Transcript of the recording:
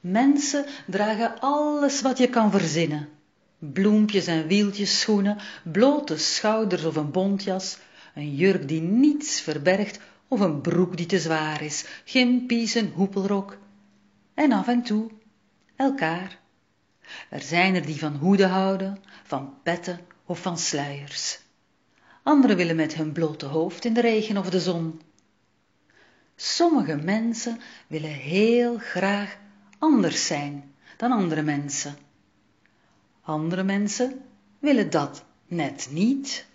Mensen dragen alles wat je kan verzinnen. Bloempjes en wieltjes schoenen, blote schouders of een bontjas, een jurk die niets verbergt of een broek die te zwaar is, gimpies, een hoepelrok. En af en toe elkaar. Er zijn er die van hoeden houden, van petten of van sluiers. Anderen willen met hun blote hoofd in de regen of de zon. Sommige mensen willen heel graag anders zijn dan andere mensen. Andere mensen willen dat net niet.